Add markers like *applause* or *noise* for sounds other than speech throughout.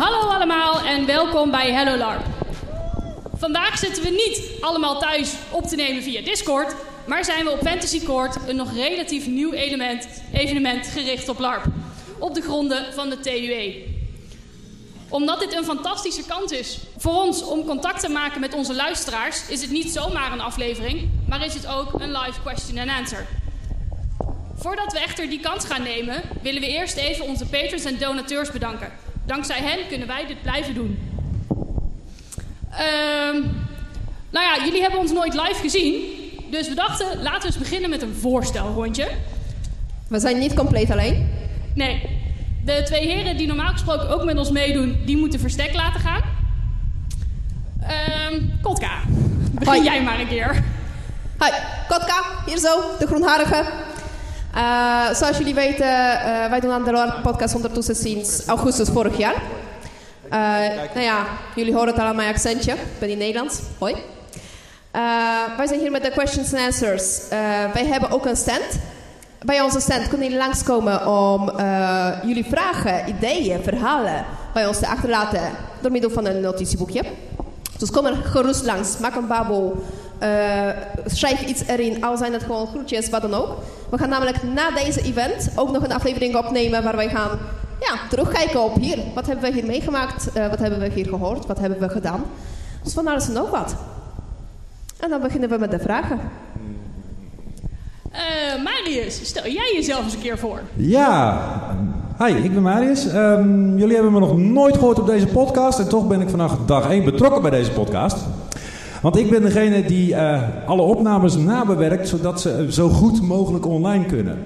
Hallo allemaal en welkom bij Hello LARP. Vandaag zitten we niet allemaal thuis op te nemen via Discord, maar zijn we op Fantasy Court, een nog relatief nieuw element, evenement gericht op LARP, op de gronden van de TUE. Omdat dit een fantastische kans is voor ons om contact te maken met onze luisteraars, is het niet zomaar een aflevering, maar is het ook een live question and answer. Voordat we echter die kans gaan nemen, willen we eerst even onze patrons en donateurs bedanken. Dankzij hen kunnen wij dit blijven doen. Ehm, nou ja, jullie hebben ons nooit live gezien. Dus we dachten, laten we eens beginnen met een voorstelrondje. We zijn niet compleet alleen. Nee, de twee heren die normaal gesproken ook met ons meedoen, die moeten verstek laten gaan. Ehm Kotka, begin Hoi. jij maar een keer. Hoi, Kotka, hier zo, de groenharige. Eh, zoals jullie weten, eh, wij doen aan de LARP podcast ondertussen sinds augustus vorig jaar. Eh, nou ja, jullie horen het al aan mijn accentje. Ik ben in Nederlands. Hoi. Wij zijn hier met de questions and answers. Wij hebben ook een stand. Bij onze stand kunnen jullie langskomen om jullie vragen, ideeën, verhalen bij ons te achterlaten door middel van een notitieboekje. Dus kom er gerust langs, maak een babbel, eh, schrijf iets erin, al zijn het gewoon groetjes, wat dan ook. We gaan namelijk na deze event ook nog een aflevering opnemen waar wij gaan ja, terugkijken op hier. Wat hebben we hier meegemaakt, eh, wat hebben we hier gehoord, wat hebben we gedaan. Dus van alles en nog wat. En dan beginnen we met de vragen. Eh, Marius, stel jij jezelf eens een keer voor. Ja, hi, ik ben Marius. Ehm, jullie hebben me nog nooit gehoord op deze podcast en toch ben ik vanaf dag 1 betrokken bij deze podcast. Want ik ben degene die eh, alle opnames nabewerkt zodat ze zo goed mogelijk online kunnen.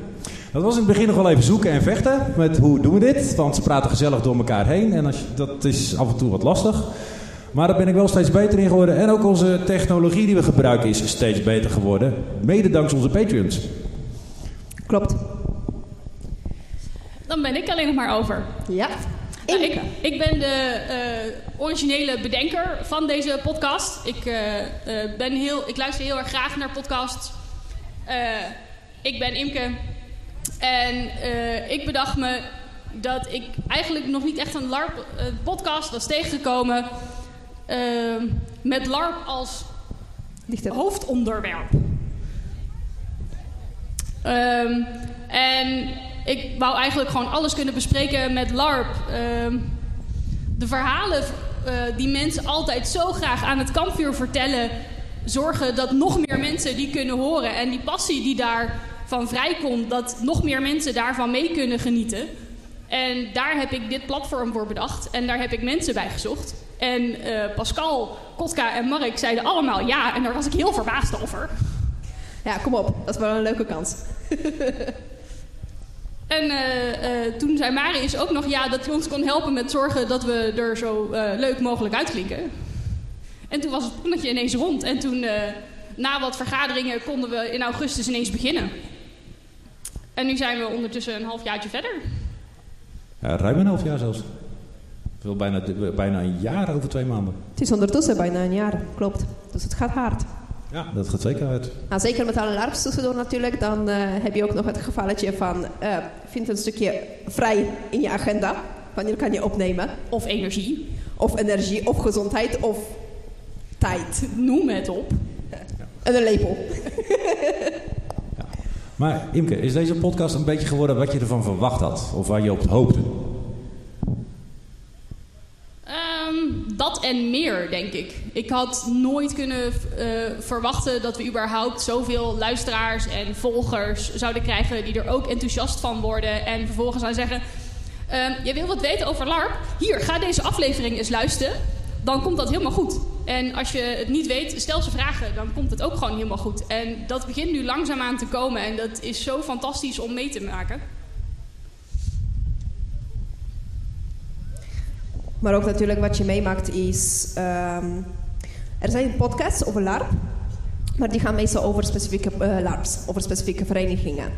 Dat was in het begin nog wel even zoeken en vechten met hoe doen we dit, want ze praten gezellig door elkaar heen en als je, dat is af en toe wat lastig. Maar daar ben ik wel steeds beter in geworden en ook onze technologie die we gebruiken is steeds beter geworden, mede dankzij onze Patreons. Klopt. Dan ben ik alleen nog maar over. Ja. Nou, ik, ik ben de eh, originele bedenker van deze podcast. Ik, eh, eh, ben heel, ik luister heel erg graag naar podcasts. Ik ben Imke. En ik bedacht me dat ik eigenlijk nog niet echt een LARP-podcast was tegengekomen... met LARP als hoofdonderwerp. Ehm, en ik wou eigenlijk gewoon alles kunnen bespreken met LARP. Ehm, de verhalen eh, die mensen altijd zo graag aan het kampvuur vertellen, zorgen dat nog meer mensen die kunnen horen. En die passie die daarvan vrijkomt, dat nog meer mensen daarvan mee kunnen genieten. En daar heb ik dit platform voor bedacht. En daar heb ik mensen bij gezocht. En eh, Pascal, Kotka en Mark zeiden allemaal ja. En daar was ik heel verbaasd over. Ja, kom op. Dat is wel een leuke kans. *laughs* En eh, eh, toen zei Marius ook nog ja dat hij ons kon helpen met zorgen dat we er zo eh, leuk mogelijk uitklinken. En toen was het plannetje ineens rond. En toen, eh, na wat vergaderingen, konden we in augustus ineens beginnen. En nu zijn we ondertussen een halfjaartje verder. Ja, ruim een half jaar zelfs. Bijna, bijna een jaar over twee maanden. Het is ondertussen bijna een jaar. Klopt. Dus het gaat hard. Ja, dat gaat zeker uit. Nou, zeker met alle larps tussendoor natuurlijk. Dan eh, heb je ook nog het gevalletje van... eh vind een stukje vrij in je agenda. Wanneer kan je opnemen? Of energie. Of energie, of gezondheid, of tijd. Noem het op. En een lepel. *laughs* Maar Imke, is deze podcast een beetje geworden wat je ervan verwacht had? Of waar je op hoopte? Ehm, dat en meer, denk ik. Ik had nooit kunnen eh, verwachten dat we überhaupt zoveel luisteraars en volgers zouden krijgen die er ook enthousiast van worden. En vervolgens zou zeggen: ehm, Je wil wat weten over LARP? Hier, ga deze aflevering eens luisteren. Dan komt dat helemaal goed. En als je het niet weet, stel ze vragen, dan komt het ook gewoon helemaal goed. En dat begint nu langzaamaan te komen en dat is zo fantastisch om mee te maken. Maar ook natuurlijk wat je meemaakt is... ehm, er zijn podcasts over LARP. Maar die gaan meestal over specifieke eh, LARPs. Over specifieke verenigingen.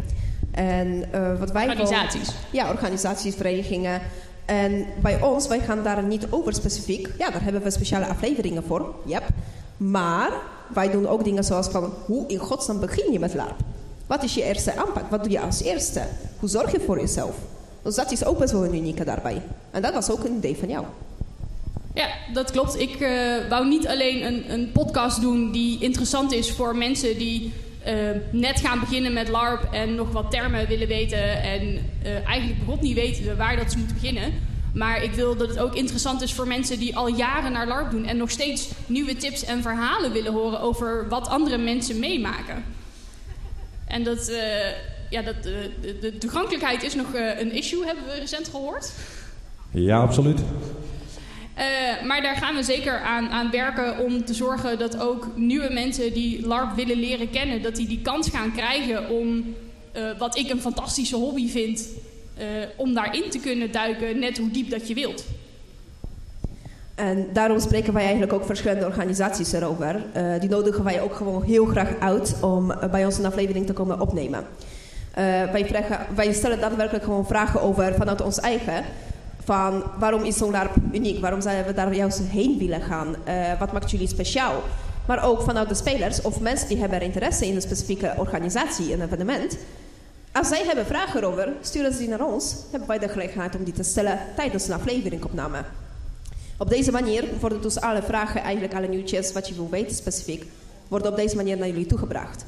En eh, wat wij... Organisaties. Ja, organisaties, verenigingen. En bij ons, wij gaan daar niet over specifiek. Ja, daar hebben we speciale afleveringen voor. Yep. Maar wij doen ook dingen zoals van... Hoe in godsnaam begin je met LARP? Wat is je eerste aanpak? Wat doe je als eerste? Hoe zorg je voor jezelf? Dus dat is ook best wel een unieke daarbij. En dat was ook een idee van jou. Ja, dat klopt. Ik uh, wou niet alleen een, een, podcast doen die interessant is voor mensen die uh, net gaan beginnen met LARP en nog wat termen willen weten en uh, eigenlijk begot niet weten waar dat ze moeten beginnen. Maar ik wil dat het ook interessant is voor mensen die al jaren naar LARP doen en nog steeds nieuwe tips en verhalen willen horen over wat andere mensen meemaken. En dat, ja, dat, de, de, toegankelijkheid is nog een issue, hebben we recent gehoord. Ja, absoluut. Uh, maar daar gaan we zeker aan, aan werken om te zorgen dat ook nieuwe mensen die LARP willen leren kennen, dat die die kans gaan krijgen om, uh, wat ik een fantastische hobby vind, uh, om daarin te kunnen duiken, net hoe diep dat je wilt. En daarom spreken wij eigenlijk ook verschillende organisaties erover. die nodigen wij ook gewoon heel graag uit om bij ons een aflevering te komen opnemen. Wij, vragen, wij stellen daadwerkelijk gewoon vragen over vanuit ons eigen van waarom is zo'n LARP uniek? Waarom zouden we daar juist heen willen gaan? Uh, wat maakt jullie speciaal? Maar ook vanuit de spelers of mensen die hebben interesse in een specifieke organisatie, een evenement. Als zij hebben vragen erover, sturen ze die naar ons. Hebben wij de gelegenheid om die te stellen tijdens een afleveringopname. Op deze manier worden dus alle vragen, eigenlijk alle nieuwtjes, wat je wil weten specifiek, worden op deze manier naar jullie toegebracht.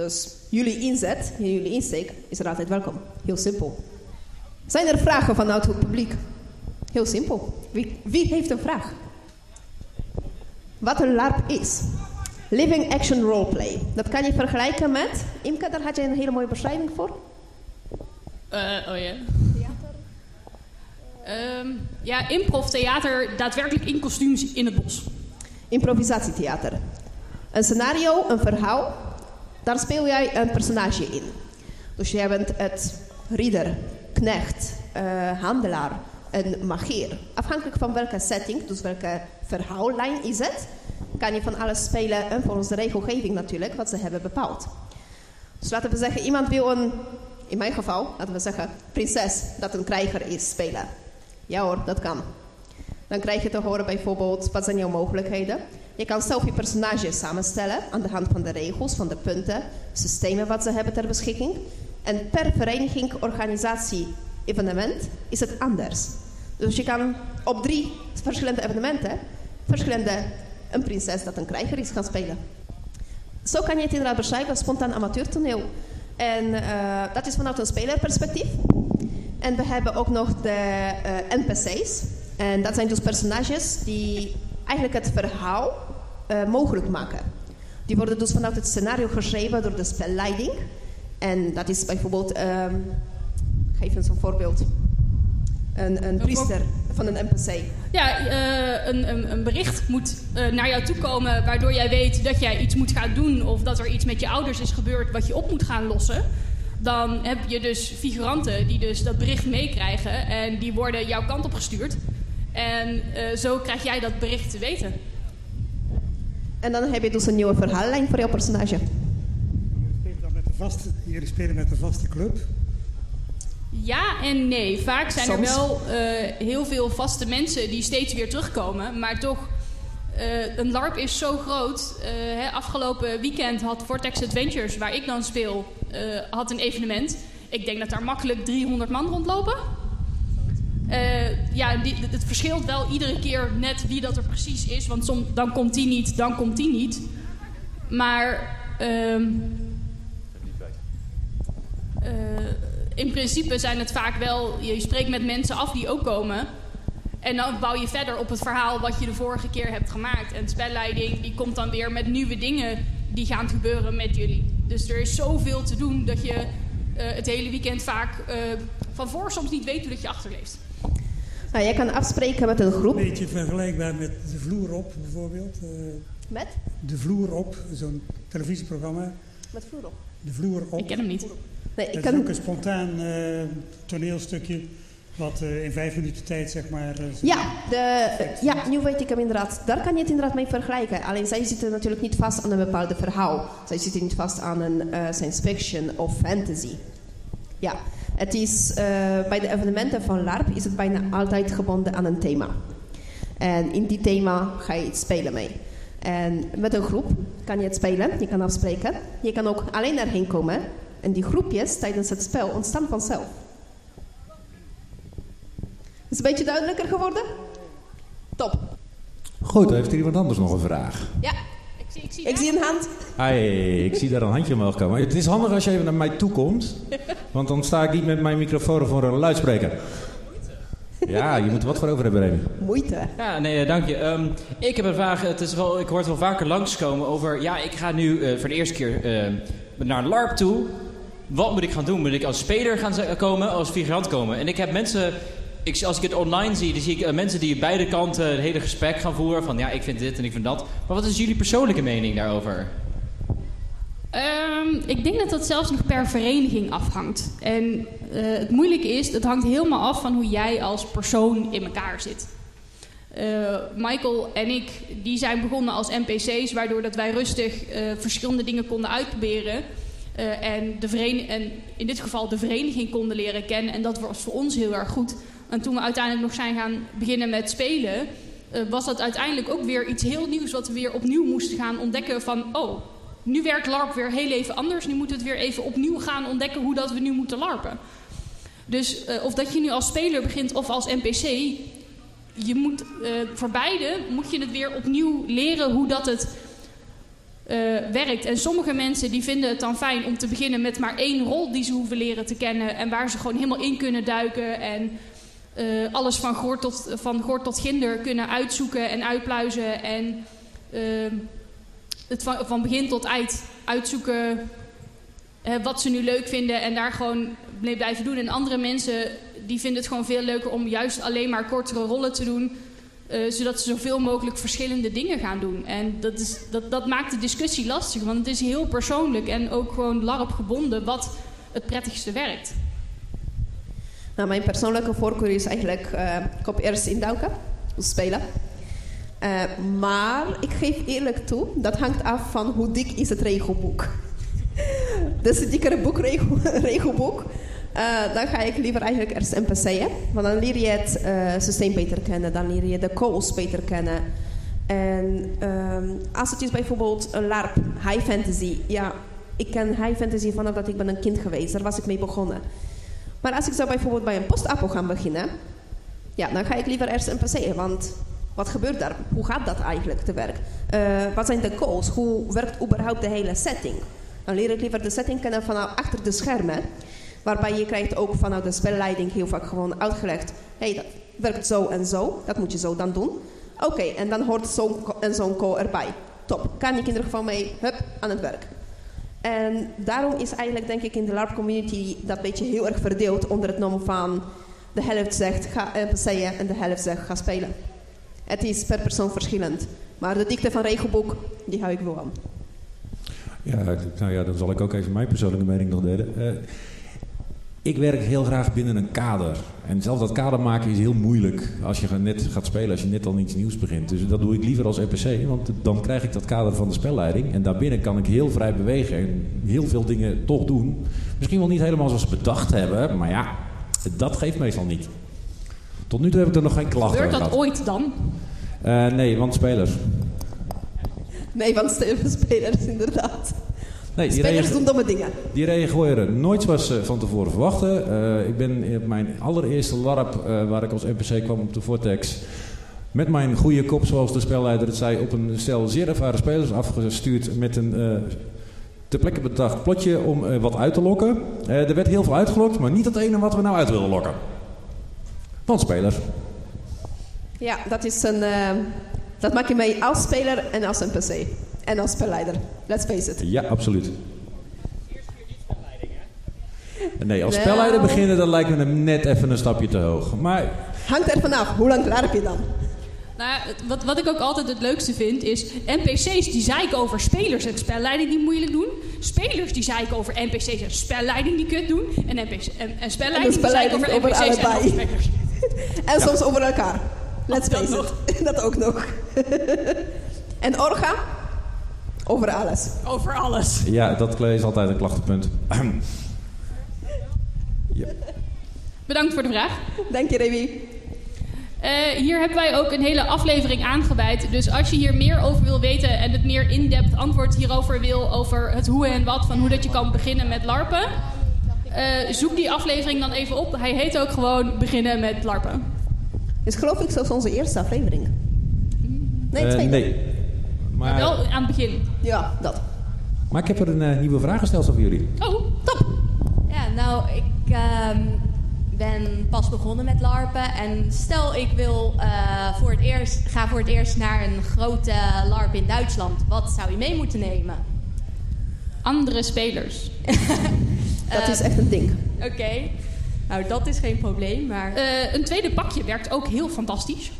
Dus jullie inzet, jullie insteek is er altijd welkom. Heel simpel. Zijn er vragen vanuit het publiek? Heel simpel. Wie, wie heeft een vraag? Wat een LARP is. Living Action Roleplay. Dat kan je vergelijken met... Imke, daar had je een hele mooie beschrijving voor. Uh, oh ja. Theater? Um, ja, improv theater, daadwerkelijk in kostuums in het bos. Improvisatietheater. Een scenario, een verhaal. Daar speel jij een personage in. Dus jij bent het ridder, knecht, uh, handelaar, een magier. Afhankelijk van welke setting, dus welke verhaallijn is het, kan je van alles spelen en volgens de regelgeving natuurlijk, wat ze hebben bepaald. Dus laten we zeggen, iemand wil een, in mijn geval, laten we zeggen, prinses dat een krijger is spelen. Ja hoor, dat kan. Dan krijg je te horen bijvoorbeeld, wat zijn jouw mogelijkheden? Je kan zelf je personage samenstellen aan de hand van de regels, van de punten, systemen wat ze hebben ter beschikking. En per vereniging, organisatie, evenement is het anders. Dus je kan op drie verschillende evenementen verschillende een prinses dat een krijger is gaan spelen. Zo kan je het inderdaad beschrijven, spontaan amateurtoneel. En uh, dat is vanuit een spelerperspectief. En we hebben ook nog de eh, NPC's. En dat zijn dus personages die eigenlijk het verhaal uh, mogelijk maken. Die worden dus vanuit het scenario geschreven door de spelleiding. En dat is bijvoorbeeld um, Geef eens een voorbeeld. Een, een priester van een NPC. Ja, uh, een, een, een, bericht moet uh, naar jou toe komen waardoor jij weet dat jij iets moet gaan doen of dat er iets met je ouders is gebeurd wat je op moet gaan lossen. Dan heb je dus figuranten die dus dat bericht meekrijgen en die worden jouw kant op gestuurd. En uh, zo krijg jij dat bericht te weten. En dan heb je dus een nieuwe verhaallijn voor jouw personage. Jullie spelen, dan met de vaste, jullie spelen met de vaste club. Ja en nee. Vaak zijn er wel uh, heel veel vaste mensen die steeds weer terugkomen. Maar toch, uh, een LARP is zo groot. Uh, hè, afgelopen weekend had Vortex Adventures, waar ik dan speel, had een evenement. Ik denk dat daar makkelijk 300 man rondlopen. Ja, die, het verschilt wel iedere keer net wie dat er precies is. Want som, dan komt die niet, dan komt die niet. Maar... Uh, in principe zijn het vaak wel, je spreekt met mensen af die ook komen. En dan bouw je verder op het verhaal wat je de vorige keer hebt gemaakt. En de spelleiding die komt dan weer met nieuwe dingen die gaan gebeuren met jullie. Dus er is zoveel te doen dat je uh, het hele weekend vaak van voor soms niet weet hoe dat je achterleeft. Nou, jij kan afspreken met een groep. Een beetje vergelijkbaar met de vloer op bijvoorbeeld. Uh, met? De vloer op, zo'n televisieprogramma. Met vloer op? De vloer op. Ik ken hem niet. Nee, ik kan... is ook een spontaan uh, toneelstukje. Wat uh, in vijf minuten tijd, zeg maar. Uh, ja, de, ja, nu weet ik hem inderdaad. Daar kan je het inderdaad mee vergelijken. Alleen zij zitten natuurlijk niet vast aan een bepaald verhaal. Zij zitten niet vast aan een science fiction of fantasy. Ja, het is bij de evenementen van LARP is het bijna altijd gebonden aan een thema. En in die thema ga je iets spelen mee. En met een groep kan je het spelen, je kan afspreken. Je kan ook alleen erheen komen en die groepjes tijdens het spel ontstaan vanzelf. Is het een beetje duidelijker geworden? Top. Goed, heeft er iemand anders nog een vraag? Ja, zie, ik zie, ik zie een hand. Hey, ik zie daar een handje omhoog komen. Het is handig als je even naar mij toe komt. Want dan sta ik niet met mijn microfoon voor een luidspreker. Ja, je moet er wat voor over hebben, Remy. Moeite. Ja, nee, eh, dank je. Ehm, ik heb een vraag. Het is wel, ik hoor het wel vaker langskomen over... Ja, ik ga nu eh, voor de eerste keer eh, naar LARP toe. Wat moet ik gaan doen? Moet ik als speler gaan komen, als figurant komen? En ik heb mensen... Ik, als ik het online zie, dan zie ik eh, mensen die beide kanten het hele gesprek gaan voeren. Van ja, ik vind dit en ik vind dat. Maar wat is jullie persoonlijke mening daarover? Ehm, ik denk dat dat zelfs nog per vereniging afhangt. En eh, het moeilijke is, het hangt helemaal af van hoe jij als persoon in elkaar zit. Eh, Michael en ik, die zijn begonnen als NPC's, waardoor dat wij rustig verschillende dingen konden uitproberen. En, de en in dit geval de vereniging konden leren kennen. En dat was voor ons heel erg goed. En toen we uiteindelijk nog zijn gaan beginnen met spelen, eh, was dat uiteindelijk ook weer iets heel nieuws wat we weer opnieuw moesten gaan ontdekken van, oh, nu werkt LARP weer heel even anders. Nu moeten we het weer even opnieuw gaan ontdekken hoe dat we nu moeten LARPen. Dus eh, of dat je nu als speler begint of als NPC, je moet, eh, voor beide moet je het weer opnieuw leren hoe dat het werkt. En sommige mensen die vinden het dan fijn om te beginnen met maar één rol die ze hoeven leren te kennen en waar ze gewoon helemaal in kunnen duiken en eh, alles van gort tot, van gort tot ginder kunnen uitzoeken en uitpluizen en ehm, het van, begin tot eind uitzoeken wat ze nu leuk vinden en daar gewoon mee blijven doen. En andere mensen die vinden het gewoon veel leuker om juist alleen maar kortere rollen te doen. eh, zodat ze zoveel mogelijk verschillende dingen gaan doen. En dat, is, dat, dat maakt de discussie lastig, want het is heel persoonlijk en ook gewoon LARP gebonden wat het prettigste werkt. Nou, mijn persoonlijke voorkeur is eigenlijk eh kop eerst induiken, spelen. Eh, maar ik geef eerlijk toe, dat hangt af van hoe dik is het regelboek. *laughs* dus het dikkere boek, *laughs* eh, dan ga ik liever eigenlijk eerst NPC'en. Want dan leer je het systeem beter kennen, dan leer je de calls beter kennen. En ehm, als het is bijvoorbeeld een LARP, high fantasy. Ja, ik ken high fantasy vanaf dat ik ben een kind geweest. Daar was ik mee begonnen. Maar als ik zou bijvoorbeeld bij een postapo gaan beginnen, ja, dan ga ik liever eerst een PC. Want wat gebeurt daar? Hoe gaat dat eigenlijk te werk? Eh, wat zijn de calls? Hoe werkt überhaupt de hele setting? Dan leer ik liever de setting kennen vanuit achter de schermen. Waarbij je krijgt ook vanuit de spelleiding heel vaak gewoon uitgelegd. Hey, dat werkt zo en zo. Dat moet je zo dan doen. Oké, en dan hoort zo'n en zo'n call erbij. Top. Kan ik in ieder geval mee, hup, aan het werk. En daarom is eigenlijk, denk ik, in de LARP-community dat beetje heel erg verdeeld onder het noemen van de helft zegt ga NPC'en en de helft zegt ga spelen. Het is per persoon verschillend. Maar de dikte van regelboek, die hou ik wel aan. Ja, nou ja, dan zal ik ook even mijn persoonlijke mening nog delen. Eh, ik werk heel graag binnen een kader. En zelfs dat kader maken is heel moeilijk als je net gaat spelen, als je net al iets nieuws begint. Dus dat doe ik liever als NPC, want dan krijg ik dat kader van de spelleiding. En daarbinnen kan ik heel vrij bewegen en heel veel dingen toch doen. Misschien wel niet helemaal zoals ze bedacht hebben, maar ja, dat geeft meestal niet. Tot nu toe heb ik er nog geen klachten Gebeurt dat gehad. ooit dan? Eh, nee, want spelers. Nee, want spelers inderdaad. Nee, Spelers doen domme dingen. Die reageren nooit zoals ze van tevoren verwachten. Eh, ik ben op mijn allereerste LARP, eh, waar ik als NPC kwam op de Vortex... met mijn goede kop, zoals de spelleider het zei... op een stel zeer ervaren spelers afgestuurd met een... eh ter plekke bedacht plotje om eh, wat uit te lokken. Eh, er werd heel veel uitgelokt, maar niet het ene wat we nou uit wilden lokken. Van spelers. Ja, dat is een... eh, dat maak je mee als speler en als NPC. En als spelleider. Let's face it. Ja, absoluut. Nee, als Nou. spelleider beginnen, dan lijkt me hem net even een stapje te hoog. Maar Hangt er vanaf. Hoe lang klaar heb je dan? Nou, wat, wat ik ook altijd het leukste vind is... NPC's die zeiken over spelers en spelleiding die moeilijk doen. Spelers die zeiken over NPC's en spelleiding die kut doen. En, NPC, en, en spelleiding die zeiken over over NPC's en over allebei. spelers. *laughs* En soms over elkaar. Let's face it. *laughs* dat ook nog. *laughs* en Orga? Over alles. Over alles. ja, dat is altijd een klachtenpunt. ja. Bedankt voor de vraag. Dank je, Remy. Eh, hier hebben wij ook een hele aflevering aangeweid. Dus als je hier meer over wil weten en het meer in-depth antwoord hierover wil, over het hoe en wat van hoe dat je kan beginnen met LARPen, eh, zoek die aflevering dan even op. Hij heet ook gewoon Beginnen met LARPen. Is geloof ik zelfs onze eerste aflevering. Nee, Eh, tweede. nee. Maar wel aan het begin. Ja, dat. maar ik heb er een eh, nieuwe vragenstelsel voor jullie. Oh, Top. Ja, nou, ik ehm, ben pas begonnen met LARPen. En stel ik wil eh, voor het eerst, ga voor het eerst naar een grote LARP in Duitsland. Wat zou je mee moeten nemen? andere spelers. *laughs* Dat Eh, is echt een ding. Oké, nou dat is geen probleem, maar... Eh, een tweede pakje werkt ook heel fantastisch.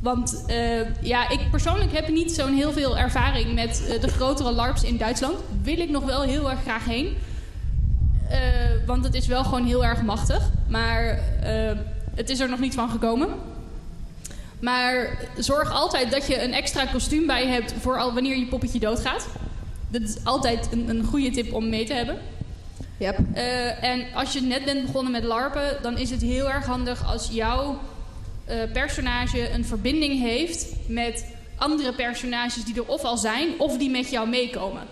Want eh, ja, ik persoonlijk heb niet zo'n heel veel ervaring met eh, de grotere LARPs in Duitsland. Wil ik nog wel heel erg graag heen. Eh, want het is wel gewoon heel erg machtig. Maar het is er nog niet van gekomen. Maar zorg altijd dat je een extra kostuum bij hebt voor al wanneer je poppetje doodgaat. Dat is altijd een, een goede tip om mee te hebben. Yep. En als je net bent begonnen met LARPen, dan is het heel erg handig als jouw eh, personage een verbinding heeft met andere personages die er of al zijn of die met jou meekomen.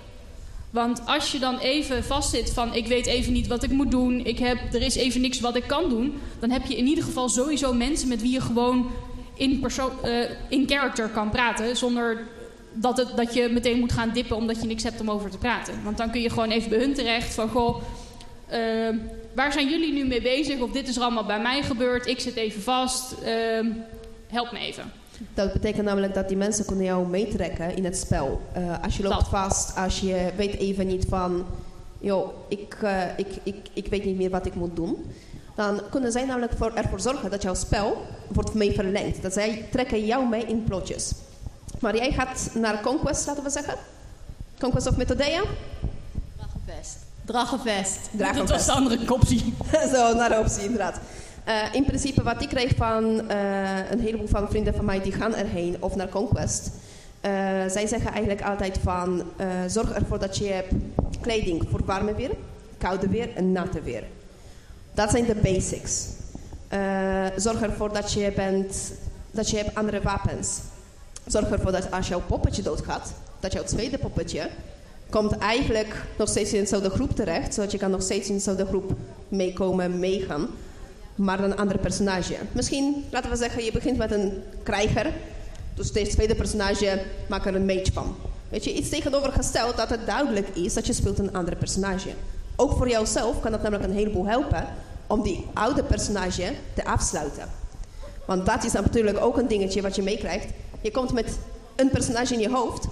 Want als je dan even vastzit van ik weet even niet wat ik moet doen, ik heb, er is even niks wat ik kan doen, dan heb je in ieder geval sowieso mensen met wie je gewoon in, perso- eh, in character kan praten zonder dat, het, dat je meteen moet gaan dippen omdat je niks hebt om over te praten. Want dan kun je gewoon even bij hun terecht van goh, eh, waar zijn jullie nu mee bezig? Of dit is er allemaal bij mij gebeurd, ik zit even vast, eh, help me even. Dat betekent namelijk dat die mensen kunnen jou meetrekken in het spel. Eh, als je loopt Dat. vast, als je weet even niet van... joh, ik, eh, ik, ik, ik weet niet meer wat ik moet doen. Dan kunnen zij namelijk voor, ervoor zorgen dat jouw spel wordt mee verlengd. Dat zij trekken jou mee in plotjes. Maar jij gaat naar Conquest, laten we zeggen. Conquest of Methodea. Draggenvest. Dragonfest. Dat was de andere optie. *laughs* Zo, naar de optie, inderdaad. Eh, in principe, wat ik kreeg van eh, een heleboel van vrienden van mij die gaan erheen of naar Conquest. eh, zij zeggen eigenlijk altijd van zorg ervoor dat je hebt kleding voor warme weer, koude weer en natte weer. Dat zijn de basics. Zorg ervoor dat je, bent, dat je hebt andere wapens. Zorg ervoor dat als jouw poppetje doodgaat, dat jouw tweede poppetje komt eigenlijk nog steeds in dezelfde groep terecht, zodat je kan nog steeds in dezelfde groep meekomen, meegaan, maar een ander personage. Misschien, laten we zeggen, je begint met een krijger, dus deze tweede personage maak er een mage van. Weet je, iets tegenovergesteld dat het duidelijk is dat je speelt een ander personage. Ook voor jouzelf kan dat namelijk een heleboel helpen om die oude personage te afsluiten. Want dat is natuurlijk ook een dingetje wat je meekrijgt. Je komt met een personage in je hoofd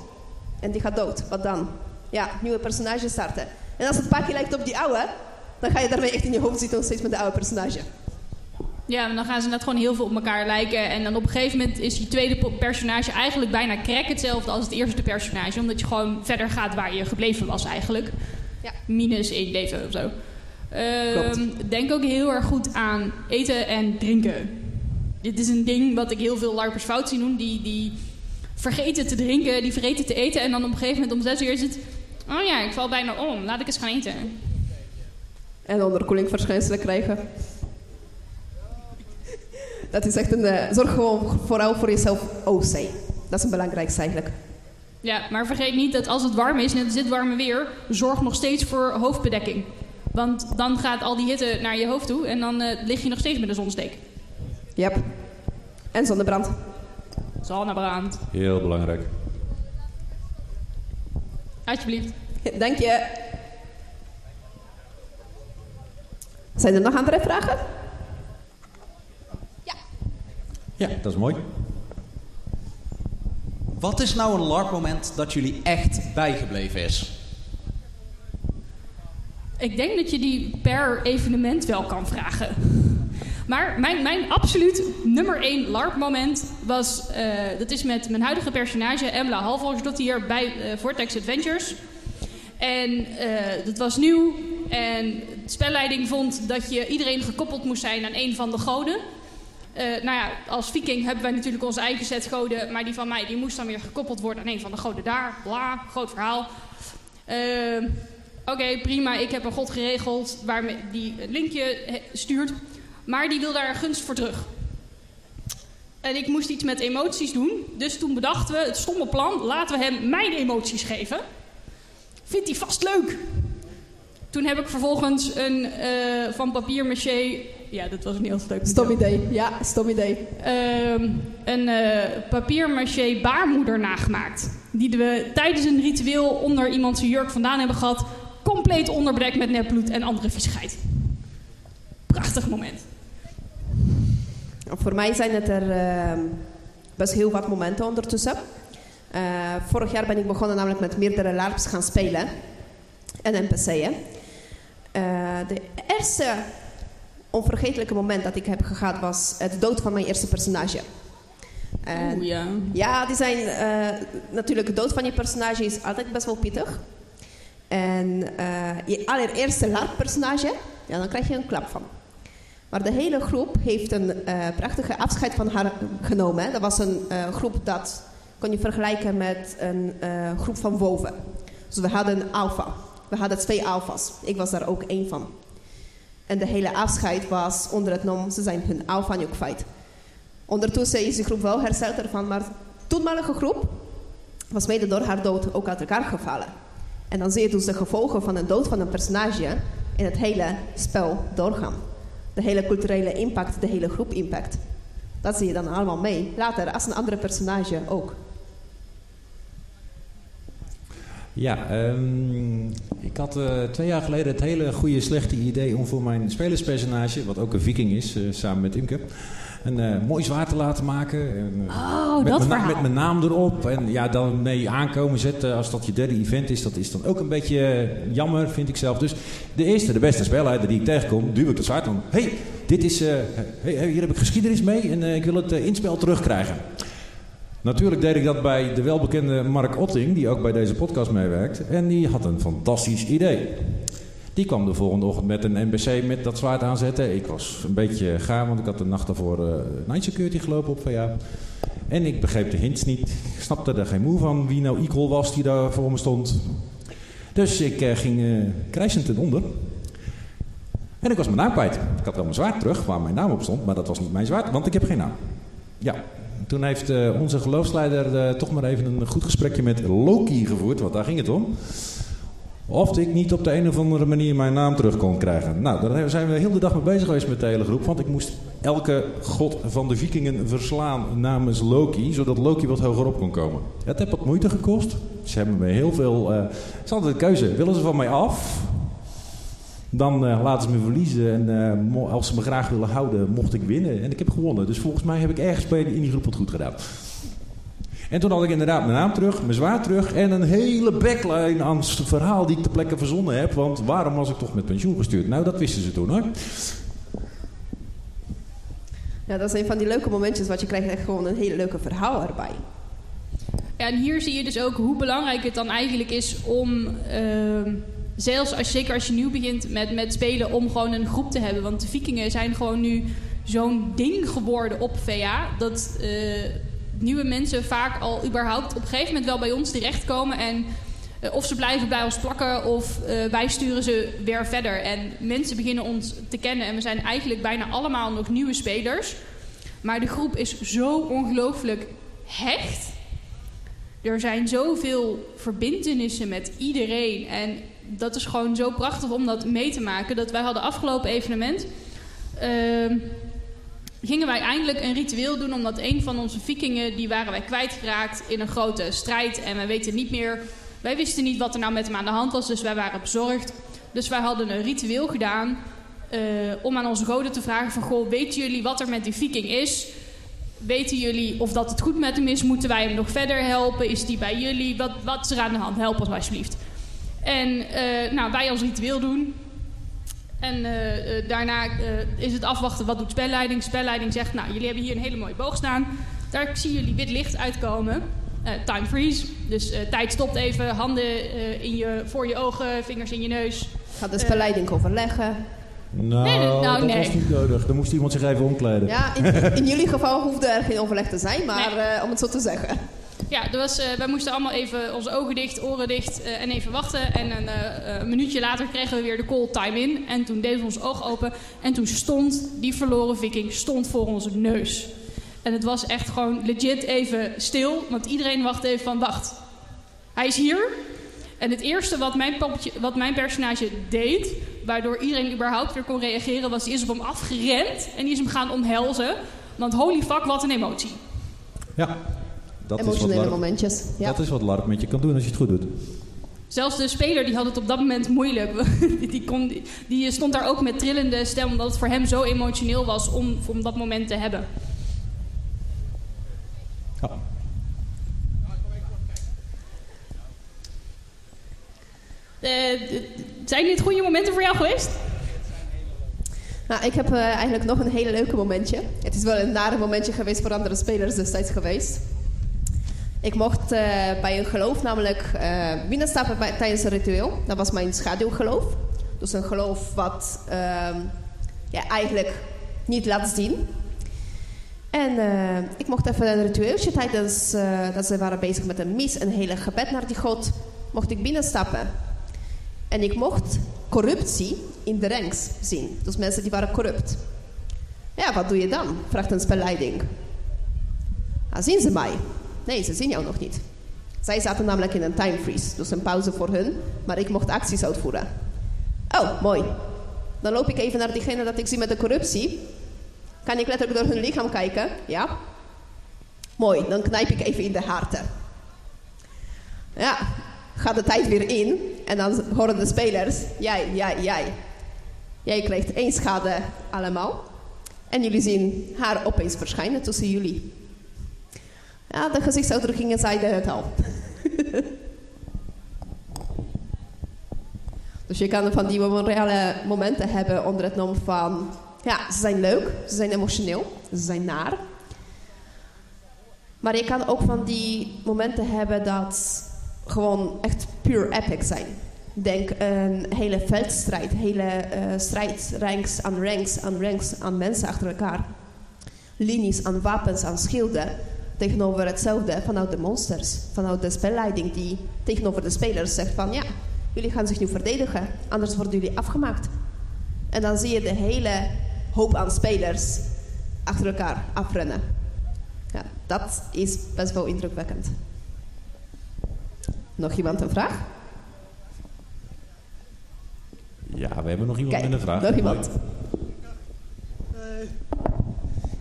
en die gaat dood. Wat dan? Ja, nieuwe personage starten. En als het pakje lijkt op die oude, dan ga je daarmee echt in je hoofd zitten nog steeds met de oude personage. Ja, dan gaan ze net gewoon heel veel op elkaar lijken. En dan op een gegeven moment is je tweede personage eigenlijk bijna crack hetzelfde als het eerste personage. Omdat je gewoon verder gaat waar je gebleven was eigenlijk. Ja. Minus één leven of zo. Klopt. Ehm, denk ook heel erg goed aan eten en drinken. Dit is een ding wat ik heel veel larpers fout zie doen. Die, die vergeten te drinken, die vergeten te eten. En dan op een gegeven moment om zes uur is het... Oh ja, ik val bijna om. Laat ik eens gaan eten. En onderkoelingverschijnselen krijgen. Dat is echt een... eh, zorg gewoon vooral voor jezelf OC. Dat is het belangrijkste eigenlijk. Ja, maar vergeet niet dat als het warm is, net als dit warme weer, zorg nog steeds voor hoofdbedekking. Want dan gaat al die hitte naar je hoofd toe en dan eh, lig je nog steeds met een zonsteek. Yep. En zonnebrand. Zonnebrand. Heel belangrijk. Alsjeblieft. Dank je. Zijn er nog andere vragen? Ja, dat is mooi. Wat is nou een LARP-moment dat jullie echt bijgebleven is? Ik denk dat je die per evenement wel kan vragen. Maar mijn, mijn absoluut nummer één LARP-moment was... eh, dat is met mijn huidige personage, Emla Halvolgersdottir, bij eh, Vortex Adventures. En eh, dat was nieuw. En de spelleiding vond dat je iedereen gekoppeld moest zijn aan een van de goden. Nou ja, als viking hebben wij natuurlijk onze eigen set goden. Maar die van mij die moest dan weer gekoppeld worden aan een van de goden daar. Bla, groot verhaal. Eh, Oké, prima. Ik heb een god geregeld waarmee die een linkje stuurt. Maar die wil daar een gunst voor terug. En ik moest iets met emoties doen. Dus toen bedachten we het stomme plan. Laten we hem mijn emoties geven. Vindt hij vast leuk. Toen heb ik vervolgens een eh, van papier maché Ja, dat was een heel leuk Stom idee. Ja, stom idee. Ehm, een eh papier-maché baarmoeder nagemaakt. Die we tijdens een ritueel onder iemand zijn jurk vandaan hebben gehad. Compleet onderbrekt met nepbloed en andere viezigheid. Prachtig moment. Voor mij zijn het er ehm, best heel wat momenten ondertussen. Eh, vorig jaar ben ik begonnen namelijk met meerdere LARPs gaan spelen. En NPC'en. Eh de eerste onvergetelijke moment dat ik heb gehad was het dood van mijn eerste personage. En Oeh, ja. ja, die zijn eh, natuurlijk de dood van je personage is altijd best wel pittig. En eh, je allereerste LARP-personage, ja, dan krijg je een klap van. Maar de hele groep heeft een eh, prachtige afscheid van haar genomen. Dat was een eh, groep dat kon je vergelijken met een eh, groep van woven. Dus we hadden een alfa. We hadden twee alfa's. Ik was daar ook één van. En de hele afscheid was onder het nom, ze zijn hun alfa nu kwijt. Ondertussen is die groep wel hersteld ervan, maar de toenmalige groep was mede door haar dood ook uit elkaar gevallen. En dan zie je dus de gevolgen van de dood van een personage in het hele spel doorgaan. De hele culturele impact, de hele groep impact. Dat zie je dan allemaal mee. Later, als een andere personage ook. Ja, ehm, ik had eh, twee jaar geleden het hele goede slechte idee om voor mijn spelerspersonage, wat ook een viking is, eh, samen met Imke, een eh, mooi zwaard te laten maken. En, eh, Oh, met, dat mijn met mijn naam erop. En ja, dan mee aankomen zetten als dat je derde event is. Dat is dan ook een beetje eh, jammer, vind ik zelf. Dus de eerste, de beste speelleider die ik tegenkom, duw ik het zwaard aan. hey, dit is, hey, hier heb ik geschiedenis mee en ik wil het inspel terugkrijgen. Natuurlijk deed ik dat bij de welbekende Mark Otting, die ook bij deze podcast meewerkt. En die had een fantastisch idee. Die kwam de volgende ochtend met een NBC met dat zwaard aanzetten. Ik was een beetje gaar, want ik had de nacht daarvoor eh night security gelopen op VA. En ik begreep de hints niet. Ik snapte er geen moe van wie nou Equal was die daar voor me stond. Dus ik eh, ging eh krijsend ten onder. En ik was mijn naam kwijt. Ik had wel mijn zwaard terug, waar mijn naam op stond, maar dat was niet mijn zwaard, want ik heb geen naam. Ja, toen heeft onze geloofsleider toch maar even een goed gesprekje met Loki gevoerd, want daar ging het om. Of ik niet op de een of andere manier mijn naam terug kon krijgen. Nou, daar zijn we heel de dag mee bezig geweest met de hele groep. Want ik moest elke god van de vikingen verslaan namens Loki. Zodat Loki wat hoger op kon komen. Het heeft wat moeite gekost. Ze hebben me heel veel... eh het is altijd een keuze. Willen ze van mij af? Dan eh, laten ze me verliezen. En eh, als ze me graag willen houden, mocht ik winnen. En ik heb gewonnen. Dus volgens mij heb ik ergens in die groep wat goed gedaan. En toen had ik inderdaad mijn naam terug, mijn zwaard terug en een hele backline aan s- verhaal die ik ter plekke verzonnen heb. Want waarom was ik toch met pensioen gestuurd? Nou, dat wisten ze toen hoor. Ja, dat is een van die leuke momentjes wat je krijgt echt gewoon een hele leuke verhaal erbij. Ja, en hier zie je dus ook hoe belangrijk het dan eigenlijk is om, ehm, zelfs als, zeker als je nieuw begint met, met spelen, om gewoon een groep te hebben. Want de vikingen zijn gewoon nu zo'n ding geworden op VA, dat eh, nieuwe mensen vaak al überhaupt op een gegeven moment wel bij ons terechtkomen en eh, of ze blijven bij ons plakken of eh, wij sturen ze weer verder. En mensen beginnen ons te kennen en we zijn eigenlijk bijna allemaal nog nieuwe spelers. Maar de groep is zo ongelooflijk hecht. Er zijn zoveel verbindenissen met iedereen. En dat is gewoon zo prachtig om dat mee te maken. Dat wij hadden afgelopen evenement. ehm, gingen wij eindelijk een ritueel doen. Omdat een van onze vikingen. die waren wij kwijtgeraakt in een grote strijd. En wij weten niet meer. Wij wisten niet wat er nou met hem aan de hand was. Dus wij waren bezorgd. Dus wij hadden een ritueel gedaan. eh, om aan onze goden te vragen: van goh, weten jullie wat er met die viking is? Weten jullie of dat het goed met hem is? Moeten wij hem nog verder helpen? Is die bij jullie? Wat, wat is er aan de hand? Help ons alsjeblieft. En eh, nou, wij als ritueel doen. En eh, eh, daarna eh, is het afwachten wat doet spelleiding. Spelleiding zegt, nou, jullie hebben hier een hele mooie boog staan. Daar zien jullie wit licht uitkomen. Eh, time freeze. Dus eh, tijd stopt even. Handen eh, in je, voor je ogen, vingers in je neus. Gaat de spelleiding overleggen. Nou, Nee, nee, nou, dat nee. was niet nodig. Dan moest iemand zich even omkleden. Ja, in, in jullie geval hoefde er geen overleg te zijn, maar eh, om het zo te zeggen. Ja, er was, eh, wij moesten allemaal even onze ogen dicht, oren dicht eh, en even wachten. En een eh, eh, minuutje later kregen we weer de call time in. En toen deden we ons oog open. En toen stond die verloren viking stond voor onze neus. En het was echt gewoon legit even stil. Want iedereen wachtte even van, wacht, hij is hier. En het eerste wat mijn, wat mijn personage deed, waardoor iedereen überhaupt weer kon reageren, was die is op hem afgerend en die is hem gaan omhelzen. Want holy fuck, wat een emotie. Ja, dat is, wat Emotionele LARP, momentjes. Ja. dat is wat LARP met je kan doen als je het goed doet. Zelfs de speler die had het op dat moment moeilijk. *laughs* Die, die, kon, die stond daar ook met trillende stem, omdat het voor hem zo emotioneel was om, om dat moment te hebben. Ja. Eh, d- zijn dit goede momenten voor jou geweest? Nou, ik heb eh, eigenlijk nog een hele leuke momentje. Het is wel een nare momentje geweest voor andere spelers destijds geweest. Ik mocht eh, bij een geloof namelijk eh, binnenstappen bij, tijdens een ritueel. Dat was mijn schaduwgeloof. Dus een geloof wat ehm, ja, eigenlijk niet laat zien. En eh, ik mocht even een ritueeltje tijdens dat ze waren bezig met een mis, een hele gebed naar die god, mocht ik binnenstappen. En ik mocht corruptie in de ranks zien. Dus mensen die waren corrupt. Ja, wat doe je dan? Vraagt een spelleiding. Ah, zien ze mij? Nee, ze zien jou nog niet. Zij zaten namelijk in een time freeze, dus een pauze voor hun, maar ik mocht acties uitvoeren. Oh, mooi. Dan loop ik even naar diegene dat ik zie met de corruptie. Kan ik letterlijk door hun lichaam kijken? Ja. Mooi, dan knijp ik even in de harten. Ja, gaat de tijd weer in en dan horen de spelers, jij, jij, jij. Jij krijgt één schade allemaal. En jullie zien haar opeens verschijnen tussen jullie. Ja, de gezichtsuitdrukkingen zeiden het al. dus je kan van die reale momenten hebben onder het noemen van... Ja, ze zijn leuk, ze zijn emotioneel, ze zijn naar. Maar je kan ook van die momenten hebben dat gewoon echt puur epic zijn. Denk een hele veldstrijd, hele eh, strijd, ranks aan ranks aan ranks aan mensen achter elkaar. Linies aan wapens, aan schilden. Tegenover hetzelfde vanuit de monsters. Vanuit de spelleiding die tegenover de spelers zegt van ja, jullie gaan zich nu verdedigen, anders worden jullie afgemaakt. En dan zie je de hele hoop aan spelers achter elkaar afrennen. Ja, dat is best wel indrukwekkend. Nog iemand een vraag? Ja, we hebben nog iemand Kijk, met een vraag. nog iemand. Eh,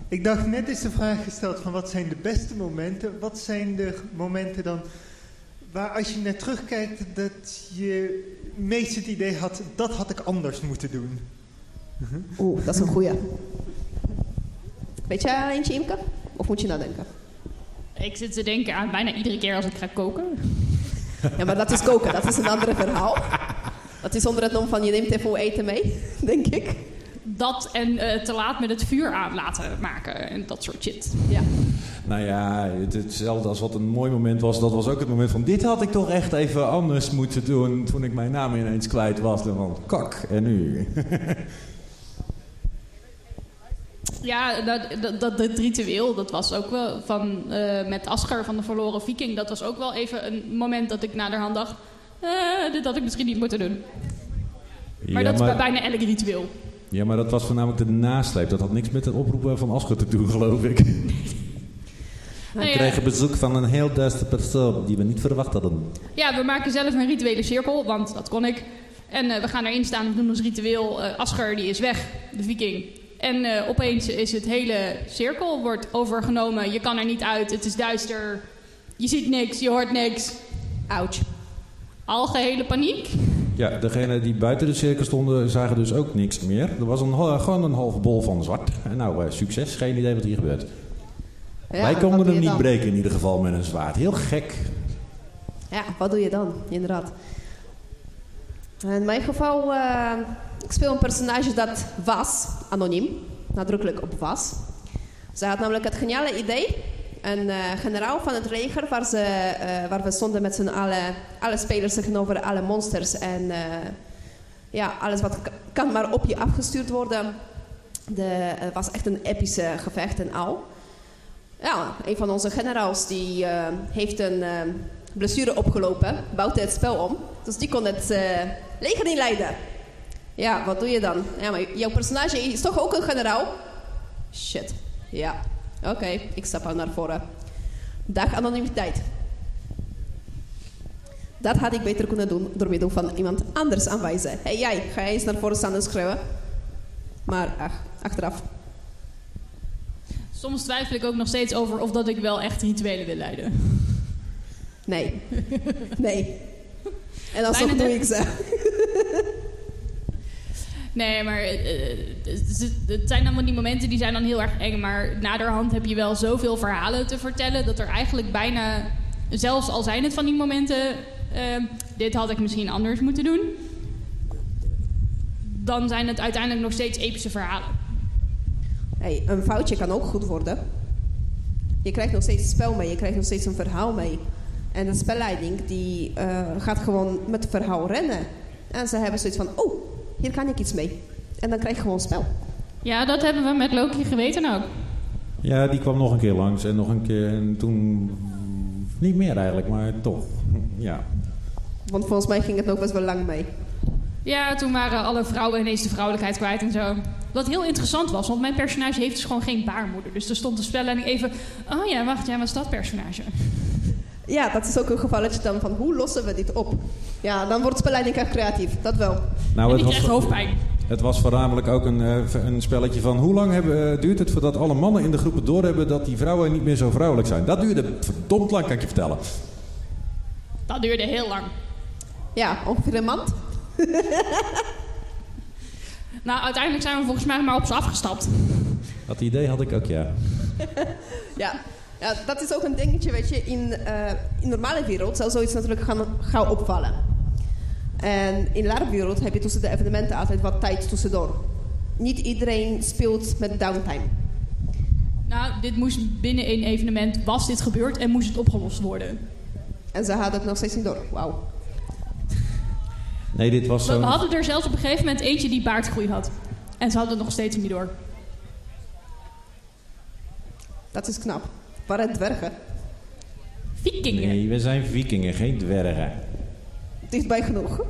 ik dacht net is de vraag gesteld van wat zijn de beste momenten? Wat zijn de momenten dan waar als je naar terugkijkt dat je meest het idee had dat had ik anders moeten doen? Oeh, dat is een goeie. Weet jij eentje, Imke? Of moet je nadenken? Ik zit te denken aan bijna iedere keer als ik ga koken. Ja, maar dat is koken. Dat is een ander verhaal. Dat is onder het nom van je neemt even eten mee, *laughs* denk ik. Dat en eh, te laat met het vuur aan laten maken en dat soort shit. Ja. Nou ja, het, hetzelfde als wat een mooi moment was. Dat was ook het moment van... Dit had ik toch echt even anders moeten doen... toen ik mijn naam ineens kwijt was. Dan van, kak, en nu? *laughs* Ja, dat, dat, dat, dat ritueel, dat was ook wel van eh, met Asger van de verloren viking. Dat was ook wel even een moment dat ik naderhand dacht... eh, dit had ik misschien niet moeten doen. Maar ja, dat is bij bijna elk ritueel. Ja, maar dat was voornamelijk de nasleep. Dat had niks met het oproepen van Asger te doen, geloof ik. *laughs* Nou We ja, kregen bezoek van een heel duistere persoon... die we niet verwacht hadden. ja, we maken zelf een rituele cirkel, want dat kon ik. En eh, we gaan erin staan, we doen ons ritueel. Eh Asger die is weg, de viking. En eh, opeens is het hele cirkel wordt overgenomen. Je kan er niet uit, het is duister. Je ziet niks, je hoort niks. Ouch. Algehele paniek. Ja, degenen die buiten de cirkel stonden zagen dus ook niks meer. Er was een, hal- gewoon een halve bol van zwart. En nou, eh, succes. Geen idee wat hier gebeurt. Ja, Wij konden hem niet dan? breken in ieder geval met een zwaard. Heel gek. Ja, wat doe je dan? Inderdaad. In mijn geval, eh, ik speel een personage dat was, anoniem, nadrukkelijk op was. Ze had namelijk het geniale idee, een eh, generaal van het leger, waar, ze, eh, waar we stonden met z'n allen, alle spelers tegenover alle monsters en eh, ja, alles wat kan maar op je afgestuurd worden. De, het was echt een epische gevecht en al. Ja, een van onze generaals die heeft een blessure opgelopen, bouwde het spel om. Dus die kon het leger inleiden. Ja, wat doe je dan? Ja, maar jouw personage is toch ook een generaal? Shit. Ja. Oké, ik stap al naar voren. Dag anonimiteit. Dat had ik beter kunnen doen door middel van iemand anders aanwijzen. Hé hey, jij, ga eens naar voren staan en schreeuwen. Maar ach, achteraf. Soms twijfel ik ook nog steeds over of dat ik wel echt rituelen wil leiden. Nee. Nee. En alsnog doe ik ze. Nee, maar eh, eh, het zijn allemaal die momenten die zijn dan heel erg eng. Maar naderhand heb je wel zoveel verhalen te vertellen... dat er eigenlijk bijna, zelfs al zijn het van die momenten... eh, dit had ik misschien anders moeten doen... dan zijn het uiteindelijk nog steeds epische verhalen. Hey, een foutje kan ook goed worden. Je krijgt nog steeds een spel mee, je krijgt nog steeds een verhaal mee. En de spelleiding die eh, gaat gewoon met het verhaal rennen. En ze hebben zoiets van, oh, hier kan ik iets mee. En dan krijg je gewoon spel. Ja, dat hebben we met Loki geweten ook. Ja, die kwam nog een keer langs en nog een keer en toen... Niet meer eigenlijk, maar toch. Ja. Want volgens mij ging het nog best wel lang mee. Ja, toen waren alle vrouwen ineens de vrouwelijkheid kwijt en zo. Wat heel interessant was, want mijn personage heeft dus gewoon geen baarmoeder. Dus er stond de spelleiding even... Oh ja, wacht, jij was dat personage. Ja, dat is ook een gevalletje dan van, hoe lossen we dit op? Ja, dan wordt spelleiding echt creatief, dat wel. Nou, het ik was, hoofdpijn. het was voornamelijk ook een, eh, een spelletje van hoe lang hebben, eh, duurt het voordat alle mannen in de groepen doorhebben dat die vrouwen niet meer zo vrouwelijk zijn. Dat duurde verdomd lang, kan ik je vertellen. Dat duurde heel lang. Ja, ongeveer een maand. *laughs* Nou, uiteindelijk zijn we volgens mij maar op ze afgestapt. Dat idee had ik ook, ja. *laughs* Ja. Ja, dat is ook een dingetje, weet je. In, eh in normale wereld zou zoiets natuurlijk gaan, gauw opvallen. En in LARP-wereld heb je tussen de evenementen altijd wat tijd tussendoor. Niet iedereen speelt met downtime. Nou, dit moest binnen één evenement, was dit gebeurd en moest het opgelost worden. En ze hadden het nog steeds niet door. Wauw. Nee, dit was We, zo. we hadden er zelfs op een gegeven moment eentje die baardgroei had. En ze hadden het nog steeds niet door. Dat is knap. Waren het dwergen? Vikingen. Nee, we zijn vikingen, geen dwergen. Dichtbij genoeg.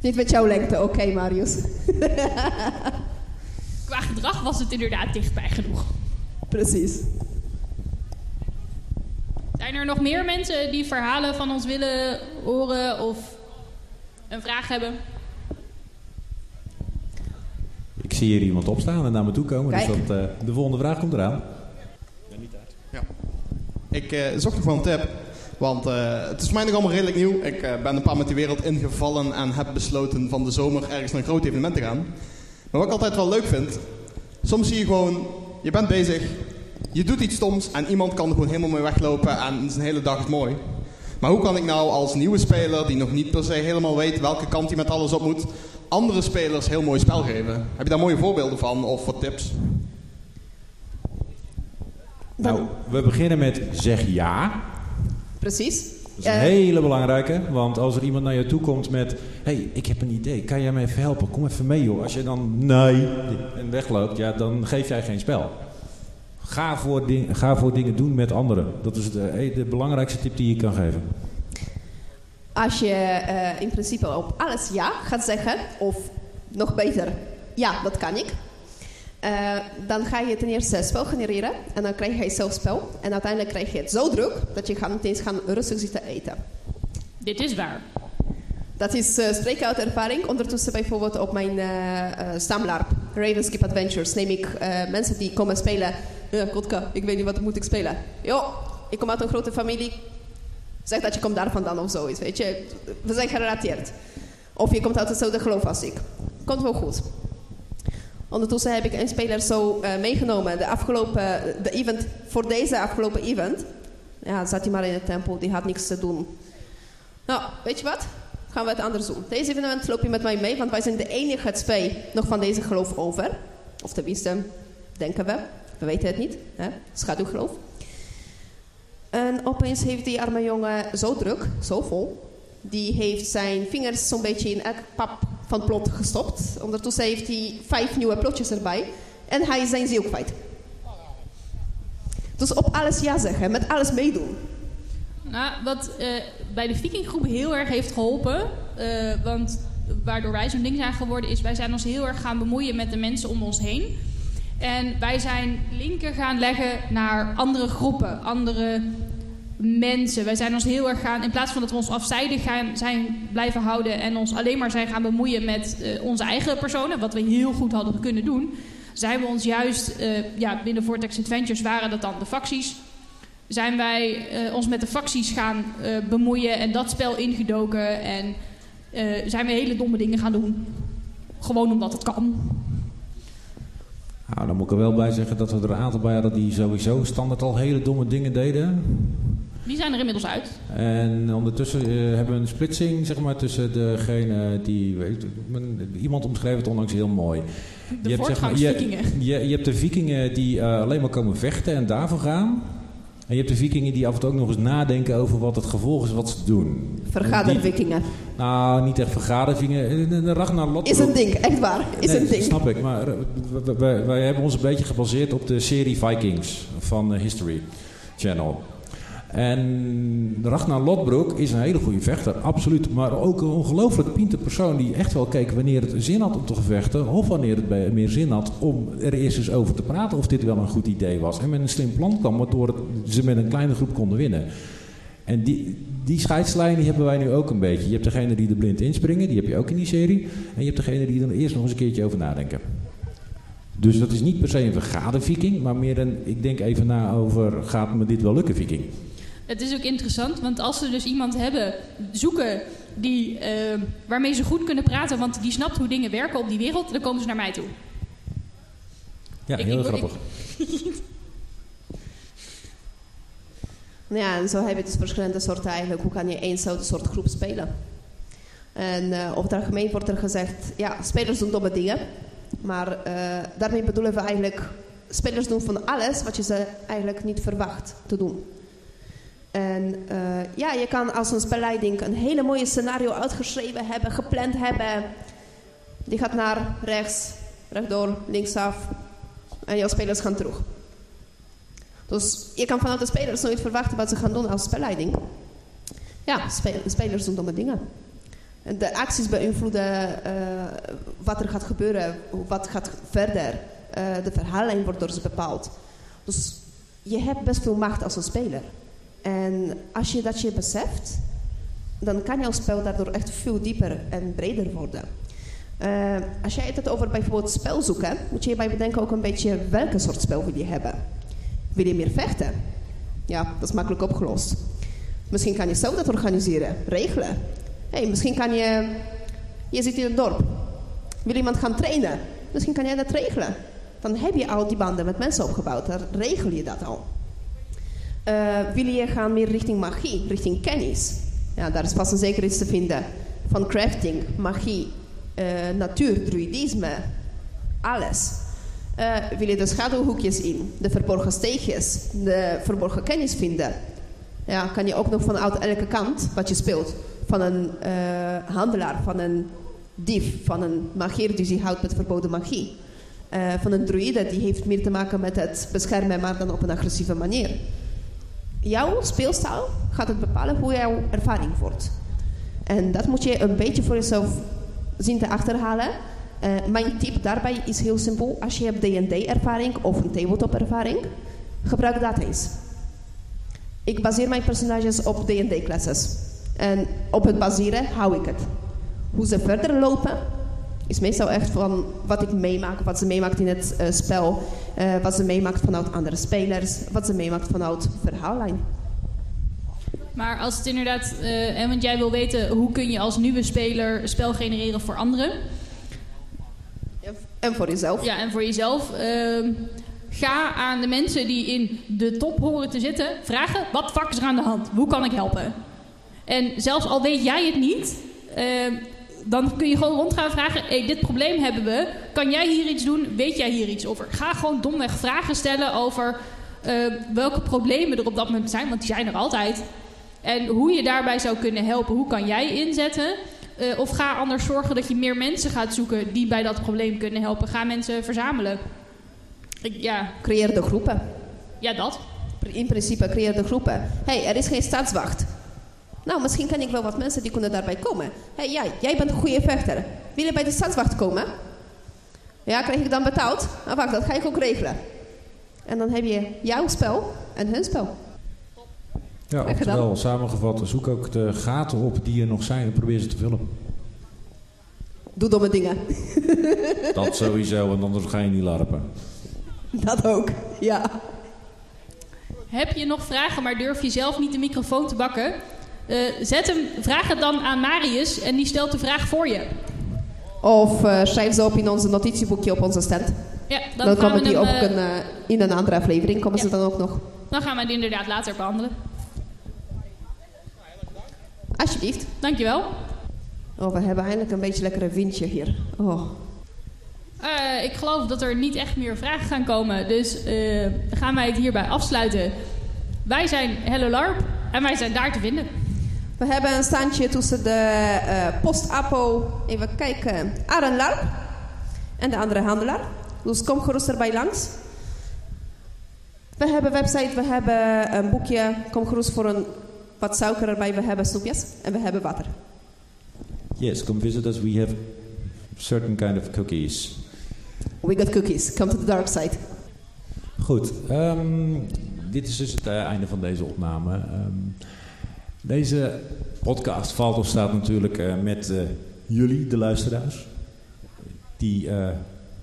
Niet met jouw lengte, oké Marius. Qua gedrag was het inderdaad dichtbij genoeg. Precies. Zijn er nog meer mensen die verhalen van ons willen horen of een vraag hebben? Ik zie hier iemand opstaan en naar me toe komen. Dus dat, eh, de volgende vraag komt eraan. Ik eh, zocht nog wel een tip. Want eh, het is voor mij nog allemaal redelijk nieuw. Ik eh, ben een paar met die wereld ingevallen en heb besloten van de zomer ergens naar een groot evenement te gaan. Maar wat ik altijd wel leuk vind, soms zie je gewoon, je bent bezig, je doet iets stoms en iemand kan er gewoon helemaal mee weglopen en zijn hele dag is mooi. Maar hoe kan ik nou als nieuwe speler, die nog niet per se helemaal weet welke kant hij met alles op moet, andere spelers heel mooi spel geven? Heb je daar mooie voorbeelden van of wat tips? Nou, we beginnen met zeg ja. Precies. Dat is een Eh, hele belangrijke, want als er iemand naar je toe komt met... Hé, hey, ik heb een idee, kan jij me even helpen? Kom even mee joh. Als je dan nee en wegloopt, ja, dan geef jij geen spel. Ga voor, ding, ga voor dingen doen met anderen. Dat is de, eh, de belangrijkste tip die je kan geven. Als je eh, in principe op alles ja gaat zeggen, of nog beter, ja, dat kan ik. eh, dan ga je ten eerste spel genereren en dan krijg je zelf spel. En uiteindelijk krijg je het zo druk dat je gaat meteen gaan rustig zitten eten. Dit is waar. Dat is uh, spreken uit ervaring. Ondertussen bijvoorbeeld op mijn uh, stamlarp, Ravenskip Adventures, neem ik mensen die komen spelen. Ja, Kotka, ik weet niet wat moet ik spelen. Jo, ik kom uit een grote familie. Zeg dat je komt daar vandaan of zoiets, weet je. We zijn gerelateerd. Of je komt uit hetzelfde geloof als ik. Komt wel goed. Ondertussen heb ik een speler zo uh, meegenomen. De afgelopen, de event, voor deze afgelopen event. Ja, zat hij maar in de tempel, die had niks te doen. Nou, weet je wat? Gaan we het anders doen. Deze evenement loop je met mij mee, want wij zijn de enige twee nog van deze geloof over. Of tenminste, denken we. We weten het niet. Hè? Schaduwgeloof. En opeens heeft die arme jongen zo druk, zo vol. Die heeft zijn vingers zo'n beetje in elk pap van plot gestopt. Ondertussen heeft hij vijf nieuwe plotjes erbij. En hij is zijn ziel kwijt. Dus op alles ja zeggen, met alles meedoen. Nou, wat uh, bij de vikinggroep heel erg heeft geholpen, uh, want waardoor wij zo'n ding zijn geworden, is wij zijn ons heel erg gaan bemoeien met de mensen om ons heen. En wij zijn linken gaan leggen naar andere groepen, andere mensen. Wij zijn ons heel erg gaan, in plaats van dat we ons afzijdig gaan, zijn blijven houden en ons alleen maar zijn gaan bemoeien met eh, onze eigen personen, wat we heel goed hadden kunnen doen, zijn we ons juist, eh, ja, binnen Vortex Adventures waren dat dan de facties, zijn wij eh, ons met de facties gaan bemoeien en dat spel ingedoken en zijn we hele domme dingen gaan doen. Gewoon omdat het kan. Nou, dan moet ik er wel bij zeggen dat we er een aantal bij hadden die sowieso standaard al hele domme dingen deden. Die zijn er inmiddels uit. En ondertussen eh, hebben we een splitsing zeg maar, tussen degene die... Weet, men- iemand omschreef het onlangs heel mooi. De je, hebt, zeg maar, je, je hebt de vikingen die eh, alleen maar komen vechten en daarvoor gaan. En je hebt de vikingen die af en toe ook nog eens nadenken over wat het gevolg is wat ze doen. Vergadervikingen. Nou, niet echt vergadervikingen. Eh, Ragnar Lothbrok- Is een ding, echt waar. Is Nee, een ding. snap ik. Maar eh, wij- wij, wij hebben ons een beetje gebaseerd op de serie Vikings van eh, History Channel. En Ragnar Lodbrok is een hele goede vechter, absoluut. Maar ook een ongelooflijk pinte persoon die echt wel keek wanneer het zin had om te gevechten. Of wanneer het meer zin had om er eerst eens over te praten of dit wel een goed idee was. En met een slim plan kwam waardoor ze met een kleine groep konden winnen. En die, die scheidslijn die hebben wij nu ook een beetje. Je hebt degene die er blind inspringen, die heb je ook in die serie. En je hebt degene die er eerst nog eens een keertje over nadenken. Dus dat is niet per se een vergade viking, maar meer een, ik denk even na over, gaat me dit wel lukken viking? Het is ook interessant, want als ze dus iemand hebben zoeken die, eh, waarmee ze goed kunnen praten, want die snapt hoe dingen werken op die wereld, dan komen ze naar mij toe. Ja, Ik- heel ik- grappig. *laughs* Ja, en zo heb je dus verschillende soorten eigenlijk. Hoe kan je éénzelfde soort groep spelen? En eh over het algemeen wordt er gezegd, ja, spelers doen domme dingen. Maar eh, daarmee bedoelen we eigenlijk, spelers doen van alles wat je ze eigenlijk niet verwacht te doen. En eh, ja, je kan als een spelleiding een hele mooie scenario uitgeschreven hebben, gepland hebben. Die gaat naar rechts, rechtdoor, linksaf. En jouw spelers gaan terug. Dus je kan vanuit de spelers nooit verwachten wat ze gaan doen als spelleiding. Ja, spe- spelers doen domme dingen. En De acties beïnvloeden eh, wat er gaat gebeuren, wat gaat verder. Eh, de verhaallijn wordt door ze bepaald. Dus je hebt best veel macht als een speler. En als je dat je beseft, dan kan jouw spel daardoor echt veel dieper en breder worden. Eh, als jij het over bijvoorbeeld spel zoeken, moet je hierbij bedenken ook een beetje welke soort spel wil je hebben. Wil je meer vechten? Ja, dat is makkelijk opgelost. Misschien kan je zelf dat organiseren, regelen. Hey, misschien kan je... Je zit in het dorp. Wil iemand gaan trainen? Misschien kan jij dat regelen. Dan heb je al die banden met mensen opgebouwd. Dan regel je dat al. Eh, wil je gaan meer richting magie, richting kennis? Ja, daar is vast en zeker iets te vinden. Van crafting, magie, eh, natuur, druidisme, alles. Eh, wil je de schaduwhoekjes in, de verborgen steegjes, de verborgen kennis vinden? Ja, kan je ook nog vanuit elke kant wat je speelt. Van een handelaar, van een dief, van een magier die zich houdt met verboden magie. Van een druïde die heeft meer te maken met het beschermen, maar dan op een agressieve manier. Jouw speelstijl gaat het bepalen hoe jouw ervaring wordt. En dat moet je een beetje voor jezelf zien te achterhalen. Eh, mijn tip daarbij is heel simpel. Als je hebt D&D-ervaring of een tabletop-ervaring, gebruik dat eens. Ik baseer mijn personages op D&D-classes. En op het baseren hou ik het. Hoe ze verder lopen, is meestal echt van wat ik meemaak, wat ze meemaakt in het eh, spel, eh, wat ze meemaakt vanuit andere spelers, wat ze meemaakt vanuit verhaallijn. Maar als het inderdaad, eh, en want jij wil weten hoe kun je als nieuwe speler spel genereren voor anderen. En voor jezelf. Ja, en voor jezelf. ehm, ga aan de mensen die in de top horen te zitten vragen: wat vak is er aan de hand? Hoe kan ik helpen? En zelfs al weet jij het niet, ehm, dan kun je gewoon rond gaan vragen: hey, dit probleem hebben we. Kan jij hier iets doen? Weet jij hier iets over? Ga gewoon domweg vragen stellen over eh, welke problemen er op dat moment zijn, want die zijn er altijd. En hoe je daarbij zou kunnen helpen, hoe kan jij inzetten? Eh, of ga anders zorgen dat je meer mensen gaat zoeken die bij dat probleem kunnen helpen. Ga mensen verzamelen. Ik, ja, Creëer de groepen. ja, dat. In principe creëer de groepen. hey, er is geen stadswacht. Nou, misschien ken ik wel wat mensen die kunnen daarbij komen. hey, jij, jij bent een goede vechter. Wil je bij de stadswacht komen? Ja, krijg ik dan betaald? Nou, wacht, dat ga ik ook regelen. En dan heb je jouw spel en hun spel. Ja, oftewel, samengevat, zoek ook de gaten op die er nog zijn en probeer ze te vullen. Doe domme dingen. *laughs* Dat sowieso, en anders ga je niet larpen. Dat ook, ja. Heb je nog vragen, maar durf je zelf niet de microfoon te bakken? Eh, zet hem, vraag het dan aan Marius en die stelt de vraag voor je. Of eh, schrijf ze op in onze notitieboekje op onze stand. Ja, Dan, dan, komen we die hem, ook eh, een, in een andere aflevering. Komen Ja. ze dan ook nog. dan gaan we het inderdaad later behandelen. Alsjeblieft. Dankjewel. Oh, we hebben eindelijk een beetje lekker een windje hier. Oh. Ik geloof dat er niet echt meer vragen gaan komen. Dus gaan wij het hierbij afsluiten. Wij zijn Hello LARP en wij zijn daar te vinden. We hebben een standje tussen de eh post-apo, even kijken, Arenlarp en de andere handelaar. Dus kom gerust erbij langs. We hebben een website, we hebben een boekje. Kom gerust voor een wat suiker erbij. We hebben snoepjes en we hebben water. Yes, come visit us. We have certain kind of cookies. We got cookies. Come to the dark side. Goed, ehm, dit is dus het eh, einde van deze opname. Ehm, deze podcast valt of staat natuurlijk eh, met eh, jullie, de luisteraars. Die eh,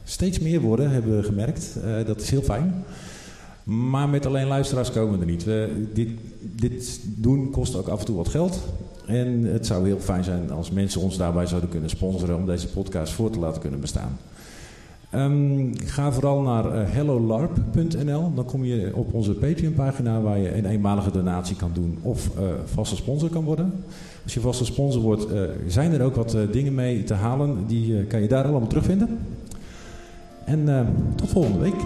steeds meer worden, hebben we gemerkt. Dat is heel fijn. Maar met alleen luisteraars komen we er niet. We, dit, dit doen kost ook af en toe wat geld. En het zou heel fijn zijn als mensen ons daarbij zouden kunnen sponsoren om deze podcast voor te laten kunnen bestaan. Ehm, ga vooral naar eh, hellolarp.nl. Dan kom je op onze Patreon-pagina waar je een eenmalige donatie kan doen of eh, vaste sponsor kan worden. Als je vaste sponsor wordt, eh, zijn er ook wat dingen mee te halen. Die kan je daar allemaal terugvinden. En tot volgende week.